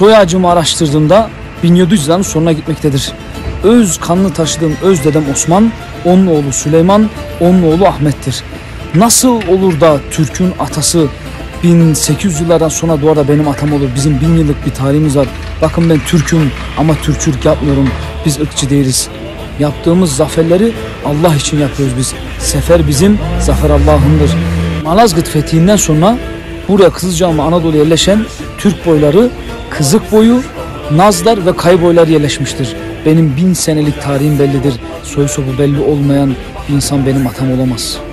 soy ağacımı araştırdığımda 1700 yılların sonuna gitmektedir. Öz kanlı taşıdığım öz dedem Osman, onun oğlu Süleyman, onun oğlu Ahmet'tir. Nasıl olur da Türk'ün atası 1800 yıllardan sonra doğar da benim atam olur. Bizim bin yıllık bir tarihimiz var. Bakın ben Türk'üm ama Türkçülük yapmıyorum. Biz ırkçı değiliz. Yaptığımız zaferleri Allah için yapıyoruz biz. Sefer bizim, zafer Allah'ındır. Malazgirt fethinden sonra buraya Kızılcahamam Anadolu'ya yerleşen Türk boyları Kızık boyu, Nazlar ve Kay boyları yerleşmiştir. Benim bin senelik tarihim bellidir. Soy sopu belli olmayan insan benim atam olamaz.''